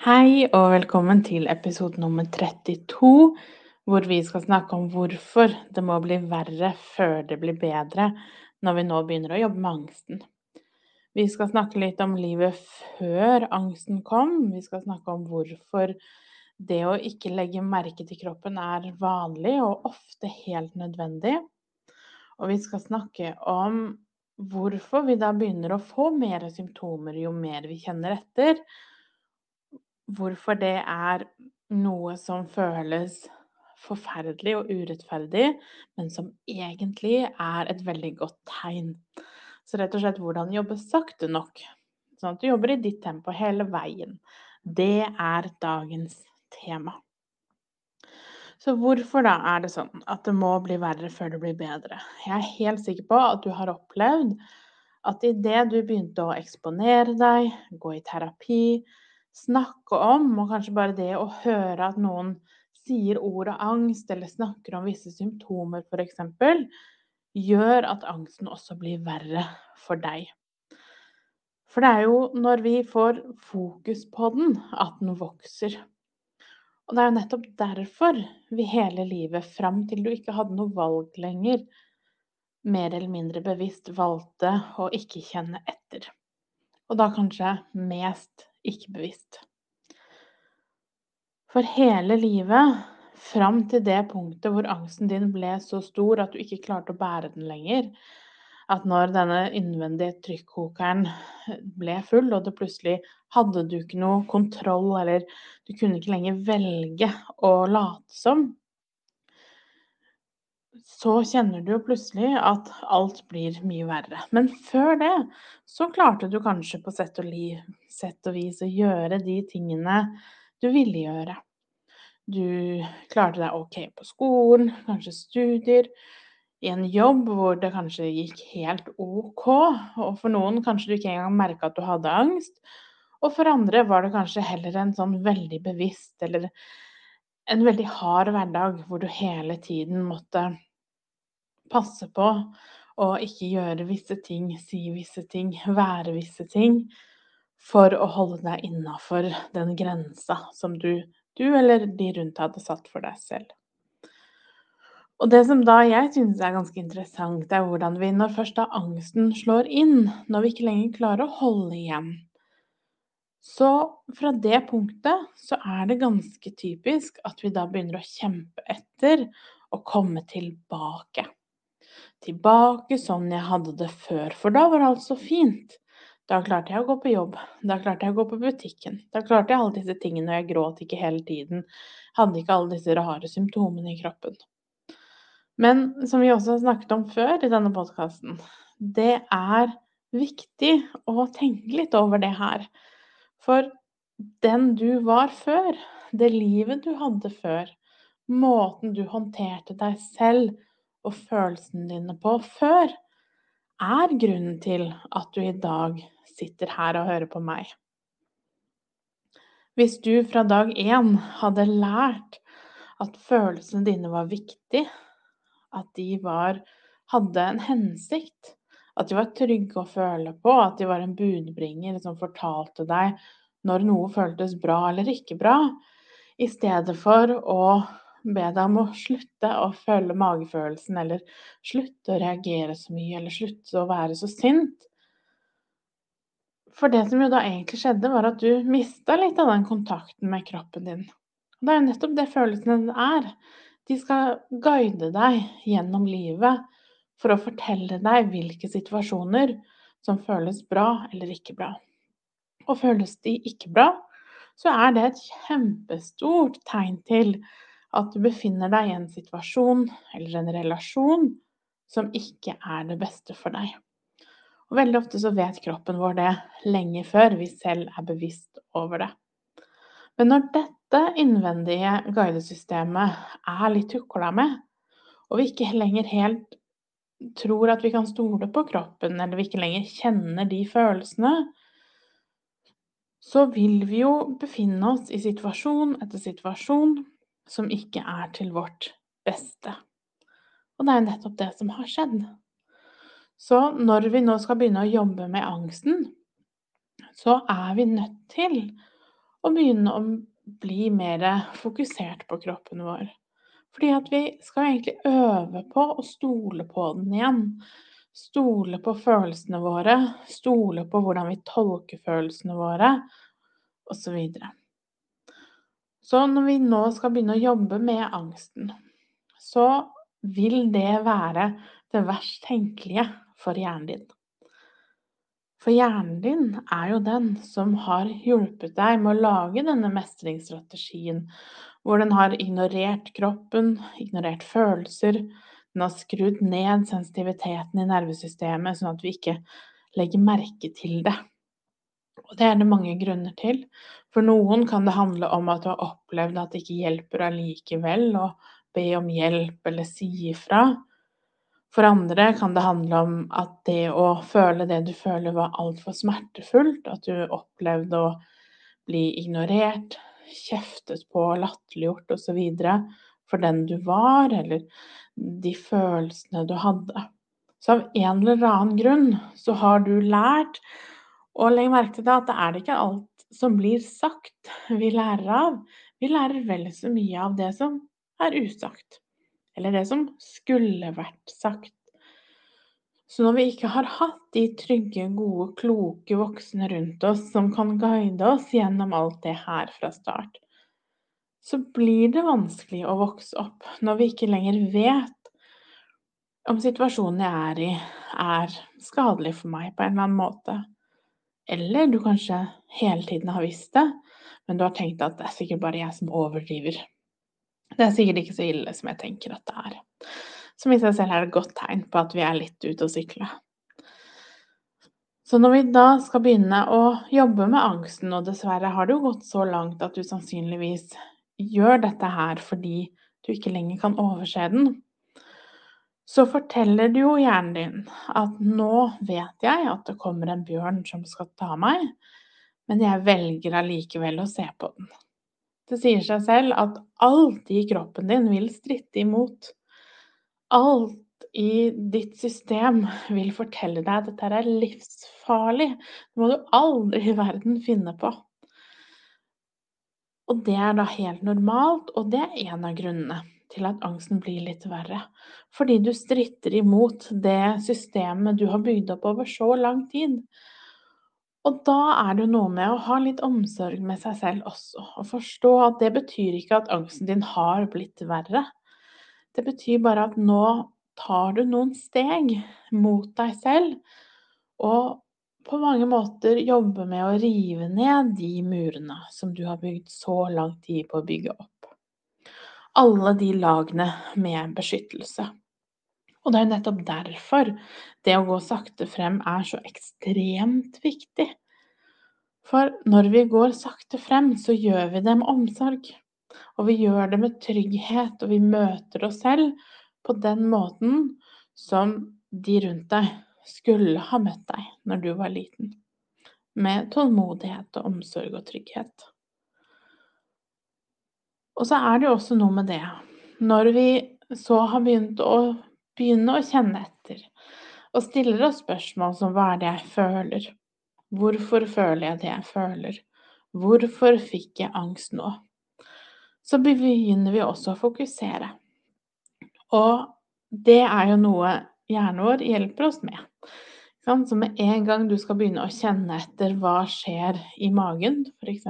Hei og velkommen til episode nummer 32, hvor vi skal snakke om hvorfor det må bli verre før det blir bedre når vi nå begynner å jobbe med angsten. Vi skal snakke litt om livet før angsten kom. Vi skal snakke om hvorfor det å ikke legge merke til kroppen er vanlig og ofte helt nødvendig. Og vi skal snakke om hvorfor vi da begynner å få mer symptomer jo mer vi kjenner etter hvorfor det er noe som føles forferdelig og urettferdig, men som egentlig er et veldig godt tegn. Så rett og slett hvordan jobbe sakte nok, sånn at du jobber i ditt tempo hele veien. Det er dagens tema. Så hvorfor da er det sånn at det må bli verre før det blir bedre? Jeg er helt sikker på at du har opplevd at idet du begynte å eksponere deg, gå i terapi, snakke om, og kanskje bare det å høre at noen sier ordet angst, eller snakker om visse symptomer f.eks., gjør at angsten også blir verre for deg. For det er jo når vi får fokus på den, at den vokser. Og det er jo nettopp derfor vi hele livet, fram til du ikke hadde noe valg lenger, mer eller mindre bevisst valgte å ikke kjenne etter. Og da kanskje mest ikke bevisst. For hele livet, fram til det punktet hvor angsten din ble så stor at du ikke klarte å bære den lenger, at når denne innvendige trykkokeren ble full, og det plutselig hadde du ikke noe kontroll, eller du kunne ikke lenger velge å late som, så kjenner du jo plutselig at alt blir mye verre. Men før det så klarte du kanskje på sett og, liv, sett og vis å gjøre de tingene du ville gjøre. Du klarte deg ok på skolen, kanskje studier, i en jobb hvor det kanskje gikk helt ok, og for noen kanskje du ikke engang merka at du hadde angst, og for andre var det kanskje heller en sånn veldig bevisst eller en veldig hard hverdag hvor du hele tiden måtte passe på å ikke gjøre visse ting, si visse ting, være visse ting, for å holde deg innafor den grensa som du, du eller de rundt hadde satt for deg selv. Og det som da jeg synes er ganske interessant, er hvordan vi, når først da angsten slår inn, når vi ikke lenger klarer å holde igjen, så fra det punktet så er det ganske typisk at vi da begynner å kjempe etter å komme tilbake tilbake sånn jeg hadde det før, for da var alt så fint. Da klarte jeg å gå på jobb, da klarte jeg å gå på butikken, da klarte jeg alle disse tingene, og jeg gråt ikke hele tiden, hadde ikke alle disse rare symptomene i kroppen. Men som vi også har snakket om før i denne podkasten, det er viktig å tenke litt over det her. For den du var før, det livet du hadde før, måten du håndterte deg selv og følelsene dine på før, er grunnen til at du i dag sitter her og hører på meg. Hvis du fra dag én hadde lært at følelsene dine var viktige, at de var, hadde en hensikt, at de var trygge å føle på, at de var en budbringer som fortalte deg når noe føltes bra eller ikke bra, i stedet for å be deg om å slutte å føle magefølelsen, eller slutte å reagere så mye, eller slutte å være så sint. For det som jo da egentlig skjedde, var at du mista litt av den kontakten med kroppen din. Og det er jo nettopp det følelsene er. De skal guide deg gjennom livet for å fortelle deg hvilke situasjoner som føles bra eller ikke bra. Og føles de ikke bra, så er det et kjempestort tegn til at du befinner deg i en situasjon eller en relasjon som ikke er det beste for deg. Og veldig ofte så vet kroppen vår det lenge før vi selv er bevisst over det. Men når dette innvendige guidesystemet er litt tukla med, og vi ikke lenger helt tror at vi kan stole på kroppen, eller vi ikke lenger kjenner de følelsene, så vil vi jo befinne oss i situasjon etter situasjon som ikke er til vårt beste. Og det er jo nettopp det som har skjedd. Så når vi nå skal begynne å jobbe med angsten, så er vi nødt til å begynne å bli mer fokusert på kroppen vår. Fordi at vi skal egentlig øve på å stole på den igjen. Stole på følelsene våre, stole på hvordan vi tolker følelsene våre, osv. Så, når vi nå skal begynne å jobbe med angsten, så vil det være det verst tenkelige for hjernen din. For hjernen din er jo den som har hjulpet deg med å lage denne mestringsstrategien, hvor den har ignorert kroppen, ignorert følelser, den har skrudd ned sensitiviteten i nervesystemet, sånn at vi ikke legger merke til det. Og det er det mange grunner til. For noen kan det handle om at du har opplevd at det ikke hjelper allikevel å be om hjelp eller si ifra. For andre kan det handle om at det å føle det du føler, var altfor smertefullt. At du opplevde å bli ignorert, kjeftet på, latterliggjort osv. for den du var, eller de følelsene du hadde. Så av en eller annen grunn så har du lært å legg merke til det at det er ikke alt som blir sagt vi lærer av. Vi lærer vel så mye av det som er usagt. Eller det som skulle vært sagt. Så når vi ikke har hatt de trygge, gode, kloke voksne rundt oss som kan guide oss gjennom alt det her fra start, så blir det vanskelig å vokse opp når vi ikke lenger vet om situasjonen jeg er i, er skadelig for meg på en eller annen måte. Eller du kanskje hele tiden har visst det, men du har tenkt at det er sikkert bare jeg som overdriver. Det er sikkert ikke så ille som jeg tenker at det er. Som i seg selv er et godt tegn på at vi er litt ute å sykle. Så når vi da skal begynne å jobbe med angsten, og dessverre har det jo gått så langt at du sannsynligvis gjør dette her fordi du ikke lenger kan overse den, så forteller du jo hjernen din at nå vet jeg at det kommer en bjørn som skal ta meg, men jeg velger allikevel å se på den. Det sier seg selv at alt i kroppen din vil stritte imot. Alt i ditt system vil fortelle deg at dette er livsfarlig. Det må du aldri i verden finne på. Og det er da helt normalt, og det er en av grunnene til at angsten blir litt verre. Fordi du stritter imot det systemet du har bygd opp over så lang tid. Og da er det noe med å ha litt omsorg med seg selv også, og forstå at det betyr ikke at angsten din har blitt verre. Det betyr bare at nå tar du noen steg mot deg selv, og på mange måter jobbe med å rive ned de murene som du har bygd så lang tid på å bygge opp. Alle de lagene med beskyttelse. Og det er nettopp derfor det å gå sakte frem er så ekstremt viktig. For når vi går sakte frem, så gjør vi det med omsorg. Og vi gjør det med trygghet, og vi møter oss selv på den måten som de rundt deg skulle ha møtt deg når du var liten. Med tålmodighet og omsorg og trygghet. Og så er det jo også noe med det Når vi så har begynt å begynne å kjenne etter. Og stiller oss spørsmål som hva er det jeg føler? Hvorfor føler jeg det jeg føler? Hvorfor fikk jeg angst nå? Så begynner vi også å fokusere. Og det er jo noe hjernen vår hjelper oss med. Så med en gang du skal begynne å kjenne etter hva skjer i magen, f.eks.,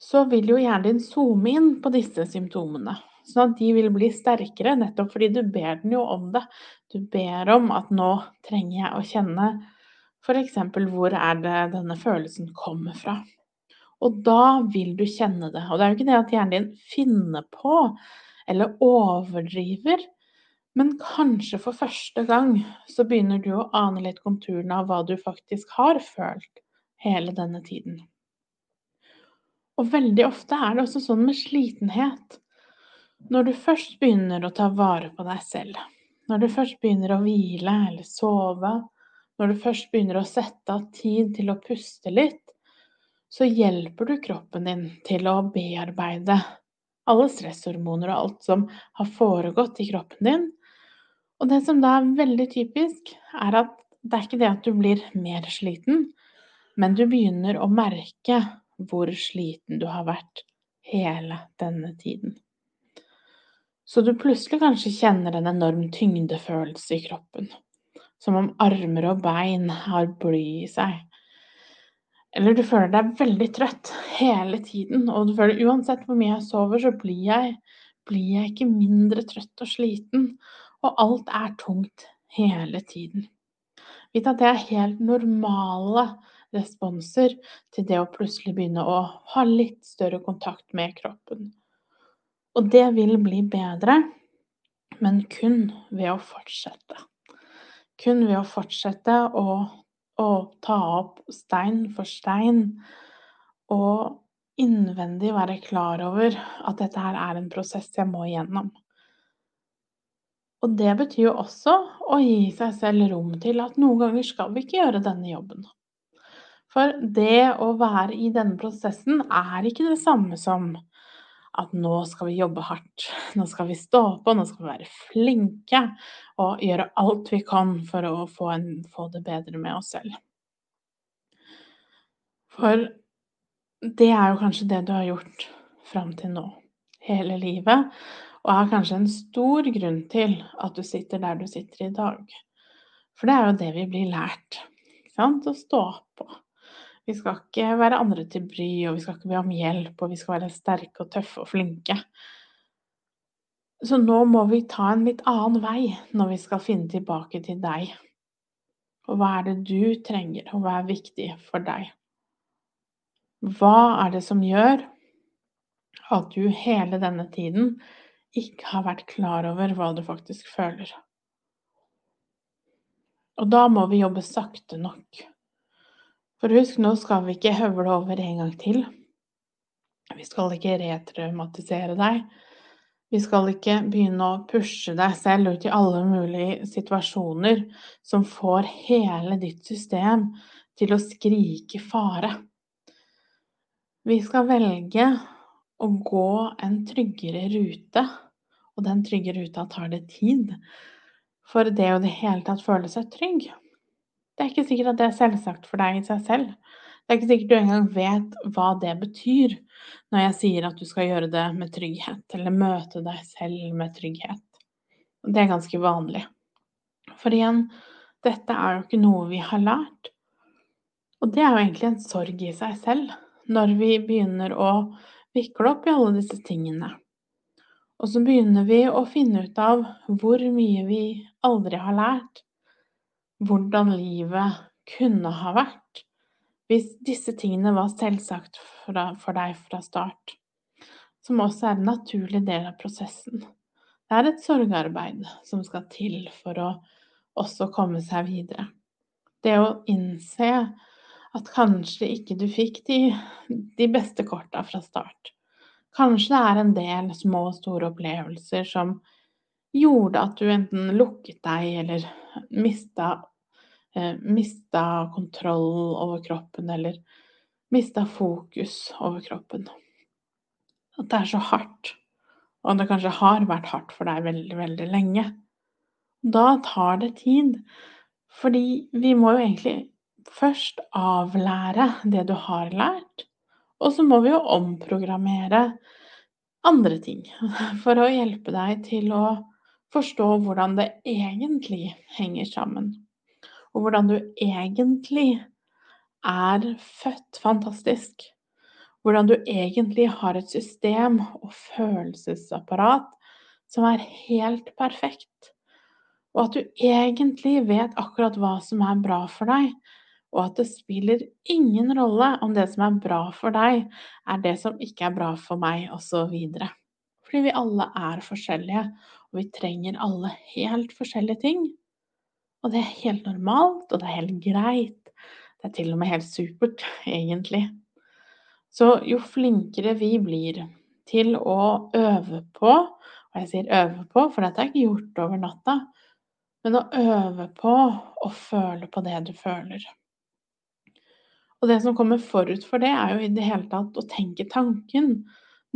så vil jo hjernen din zoome inn på disse symptomene. Sånn at de vil bli sterkere, nettopp fordi du ber den jo om det. Du ber om at nå trenger jeg å kjenne f.eks. hvor er det denne følelsen kommer fra. Og da vil du kjenne det. Og det er jo ikke det at hjernen din finner på eller overdriver, men kanskje for første gang så begynner du å ane litt konturene av hva du faktisk har følt hele denne tiden. Og veldig ofte er det også sånn med slitenhet. Når du først begynner å ta vare på deg selv, når du først begynner å hvile eller sove, når du først begynner å sette av tid til å puste litt, så hjelper du kroppen din til å bearbeide alle stresshormoner og alt som har foregått i kroppen din. Og det som da er veldig typisk, er at det er ikke det at du blir mer sliten, men du begynner å merke hvor sliten du har vært hele denne tiden. Så du plutselig kanskje kjenner en enorm tyngdefølelse i kroppen, som om armer og bein har bly i seg. Eller du føler deg veldig trøtt hele tiden, og du føler uansett hvor mye jeg sover, så blir jeg, blir jeg ikke mindre trøtt og sliten, og alt er tungt hele tiden. Vit at det er helt normale responser til det å plutselig begynne å ha litt større kontakt med kroppen. Og det vil bli bedre, men kun ved å fortsette. Kun ved å fortsette å å ta opp stein for stein, og innvendig være klar over at dette her er en prosess jeg må igjennom. Og det betyr jo også å gi seg selv rom til at noen ganger skal vi ikke gjøre denne jobben. For det å være i denne prosessen er ikke det samme som at nå skal vi jobbe hardt, nå skal vi stå på, nå skal vi være flinke og gjøre alt vi kan for å få, en, få det bedre med oss selv. For det er jo kanskje det du har gjort fram til nå, hele livet, og er kanskje en stor grunn til at du sitter der du sitter i dag. For det er jo det vi blir lært, sant, å stå på. Vi skal ikke være andre til bry, og vi skal ikke be om hjelp, og vi skal være sterke og tøffe og flinke. Så nå må vi ta en litt annen vei når vi skal finne tilbake til deg. Og hva er det du trenger, og hva er viktig for deg? Hva er det som gjør at du hele denne tiden ikke har vært klar over hva du faktisk føler? Og da må vi jobbe sakte nok. For husk, nå skal vi ikke høvle over en gang til. Vi skal ikke retraumatisere deg. Vi skal ikke begynne å pushe deg selv ut i alle mulige situasjoner som får hele ditt system til å skrike fare. Vi skal velge å gå en tryggere rute, og den trygge ruta tar det tid. For det å i det hele tatt føle seg trygg, det er ikke sikkert at det er selvsagt for deg i seg selv. Det er ikke sikkert du engang vet hva det betyr når jeg sier at du skal gjøre det med trygghet, eller møte deg selv med trygghet. Det er ganske vanlig. For igjen, dette er jo ikke noe vi har lært. Og det er jo egentlig en sorg i seg selv, når vi begynner å vikle opp i alle disse tingene. Og så begynner vi å finne ut av hvor mye vi aldri har lært, hvordan livet kunne ha vært hvis disse tingene var selvsagt for deg fra start, som også er en naturlig del av prosessen. Det er et sorgarbeid som skal til for å også komme seg videre. Det å innse at kanskje ikke du fikk de, de beste korta fra start. Kanskje det er en del små og store opplevelser som gjorde at du enten lukket deg eller mista eh, mista kontroll over kroppen eller mista fokus over kroppen. At det er så hardt, og det kanskje har vært hardt for deg veldig, veldig lenge. Da tar det tid, fordi vi må jo egentlig først avlære det du har lært, og så må vi jo omprogrammere andre ting for å hjelpe deg til å forstå hvordan det egentlig henger sammen og hvordan du egentlig er født fantastisk. Hvordan du egentlig har et system og følelsesapparat som er helt perfekt. Og at du egentlig vet akkurat hva som er bra for deg, og at det spiller ingen rolle om det som er bra for deg, er det som ikke er bra for meg, osv. Fordi vi alle er forskjellige, og vi trenger alle helt forskjellige ting. Og det er helt normalt, og det er helt greit. Det er til og med helt supert, egentlig. Så jo flinkere vi blir til å øve på, og jeg sier øve på, for dette er ikke gjort over natta, men å øve på å føle på det du føler. Og det som kommer forut for det, er jo i det hele tatt å tenke tanken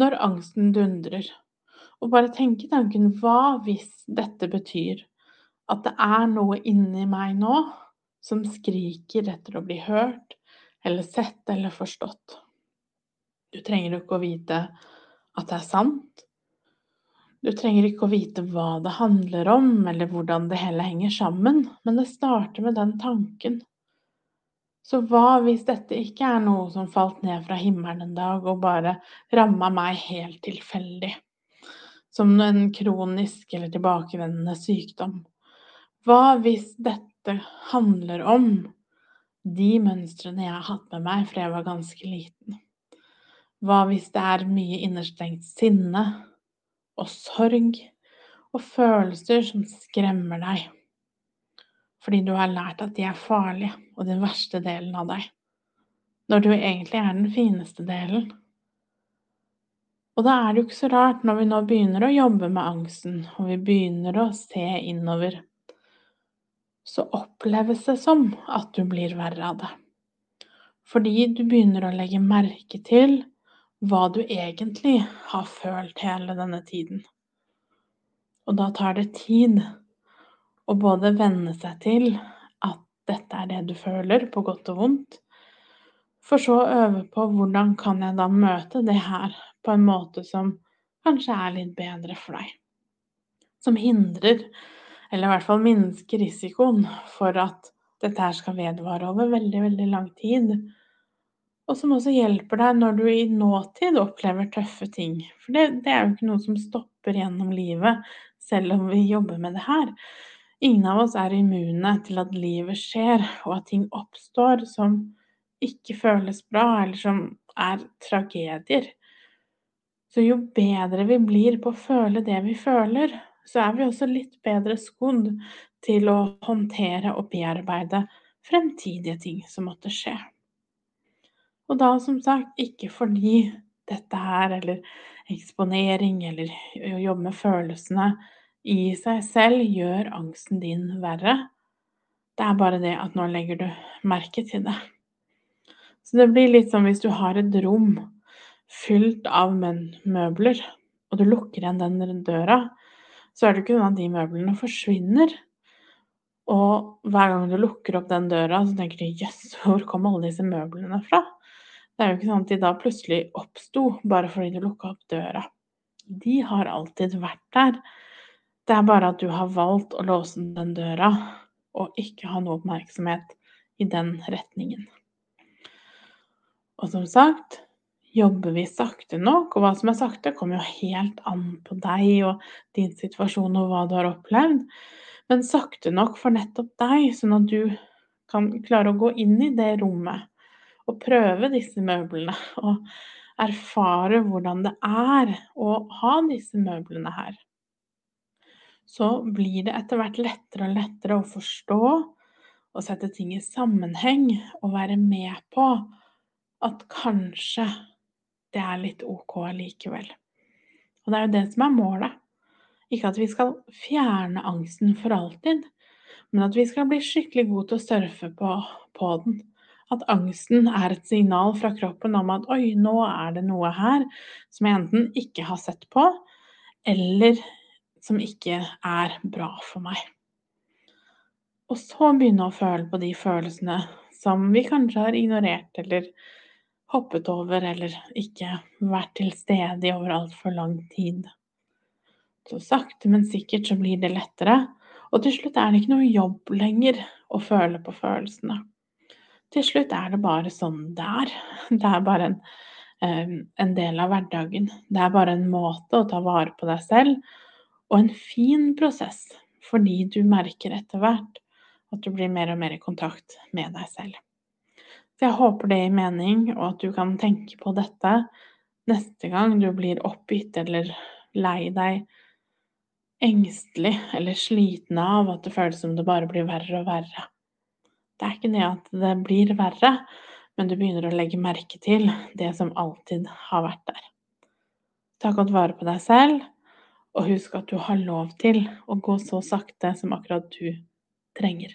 når angsten dundrer. Og bare tenke tanken hva hvis dette betyr at det er noe inni meg nå som skriker etter å bli hørt eller sett eller forstått. Du trenger ikke å vite at det er sant. Du trenger ikke å vite hva det handler om, eller hvordan det hele henger sammen, men det starter med den tanken. Så hva hvis dette ikke er noe som falt ned fra himmelen en dag og bare ramma meg helt tilfeldig, som en kronisk eller tilbakevendende sykdom? Hva hvis dette handler om de mønstrene jeg har hatt med meg fra jeg var ganske liten? Hva hvis det er mye innerstengt sinne og sorg og følelser som skremmer deg? Fordi du har lært at de er farlige og den verste delen av deg, når du egentlig er den fineste delen. Og da er det jo ikke så rart når vi nå begynner å jobbe med angsten, og vi begynner å se innover så oppleves det som at du blir verre av det. Fordi du begynner å legge merke til hva du egentlig har følt hele denne tiden. Og da tar det tid å både venne seg til at dette er det du føler, på godt og vondt, for så å øve på hvordan kan jeg da møte det her på en måte som kanskje er litt bedre for deg. Som hindrer eller i hvert fall minske risikoen for at dette her skal vedvare over veldig, veldig lang tid. Og som også hjelper deg når du i nåtid opplever tøffe ting. For det, det er jo ikke noe som stopper gjennom livet, selv om vi jobber med det her. Ingen av oss er immune til at livet skjer, og at ting oppstår som ikke føles bra, eller som er tragedier. Så jo bedre vi blir på å føle det vi føler, så er vi også litt bedre skodd til å håndtere og bearbeide fremtidige ting som måtte skje. Og da som sagt ikke fordi dette her, eller eksponering, eller å jobbe med følelsene i seg selv gjør angsten din verre. Det er bare det at nå legger du merke til det. Så det blir litt som hvis du har et rom fylt av møbler, og du lukker igjen den døra, så er det ikke sånn at de møblene forsvinner. Og hver gang du lukker opp den døra, så tenker du 'jøss, hvor kom alle disse møblene fra?' Det er jo ikke sånn at de da plutselig oppsto bare fordi du lukka opp døra. De har alltid vært der. Det er bare at du har valgt å låse den døra og ikke ha noe oppmerksomhet i den retningen. Og som sagt, Jobber vi sakte nok? Og hva som er sakte, kommer jo helt an på deg og din situasjon og hva du har opplevd. Men sakte nok for nettopp deg, sånn at du kan klare å gå inn i det rommet og prøve disse møblene. Og erfare hvordan det er å ha disse møblene her. Så blir det etter hvert lettere og lettere å forstå og sette ting i sammenheng og være med på at kanskje det er litt ok likevel. Og det er jo det som er målet. Ikke at vi skal fjerne angsten for alltid, men at vi skal bli skikkelig gode til å surfe på, på den. At angsten er et signal fra kroppen om at oi, nå er det noe her som jeg enten ikke har sett på, eller som ikke er bra for meg. Og så begynne å føle på de følelsene som vi kanskje har ignorert eller hoppet over eller ikke vært til stede over altfor lang tid. Så sakte, men sikkert så blir det lettere, og til slutt er det ikke noe jobb lenger å føle på følelsene. Til slutt er det bare sånn det er. Det er bare en, en del av hverdagen. Det er bare en måte å ta vare på deg selv, og en fin prosess, fordi du merker etter hvert at du blir mer og mer i kontakt med deg selv. Så jeg håper det gir mening, og at du kan tenke på dette neste gang du blir oppgitt eller lei deg, engstelig eller sliten av at det føles som det bare blir verre og verre. Det er ikke det at det blir verre, men du begynner å legge merke til det som alltid har vært der. Ta godt vare på deg selv, og husk at du har lov til å gå så sakte som akkurat du trenger.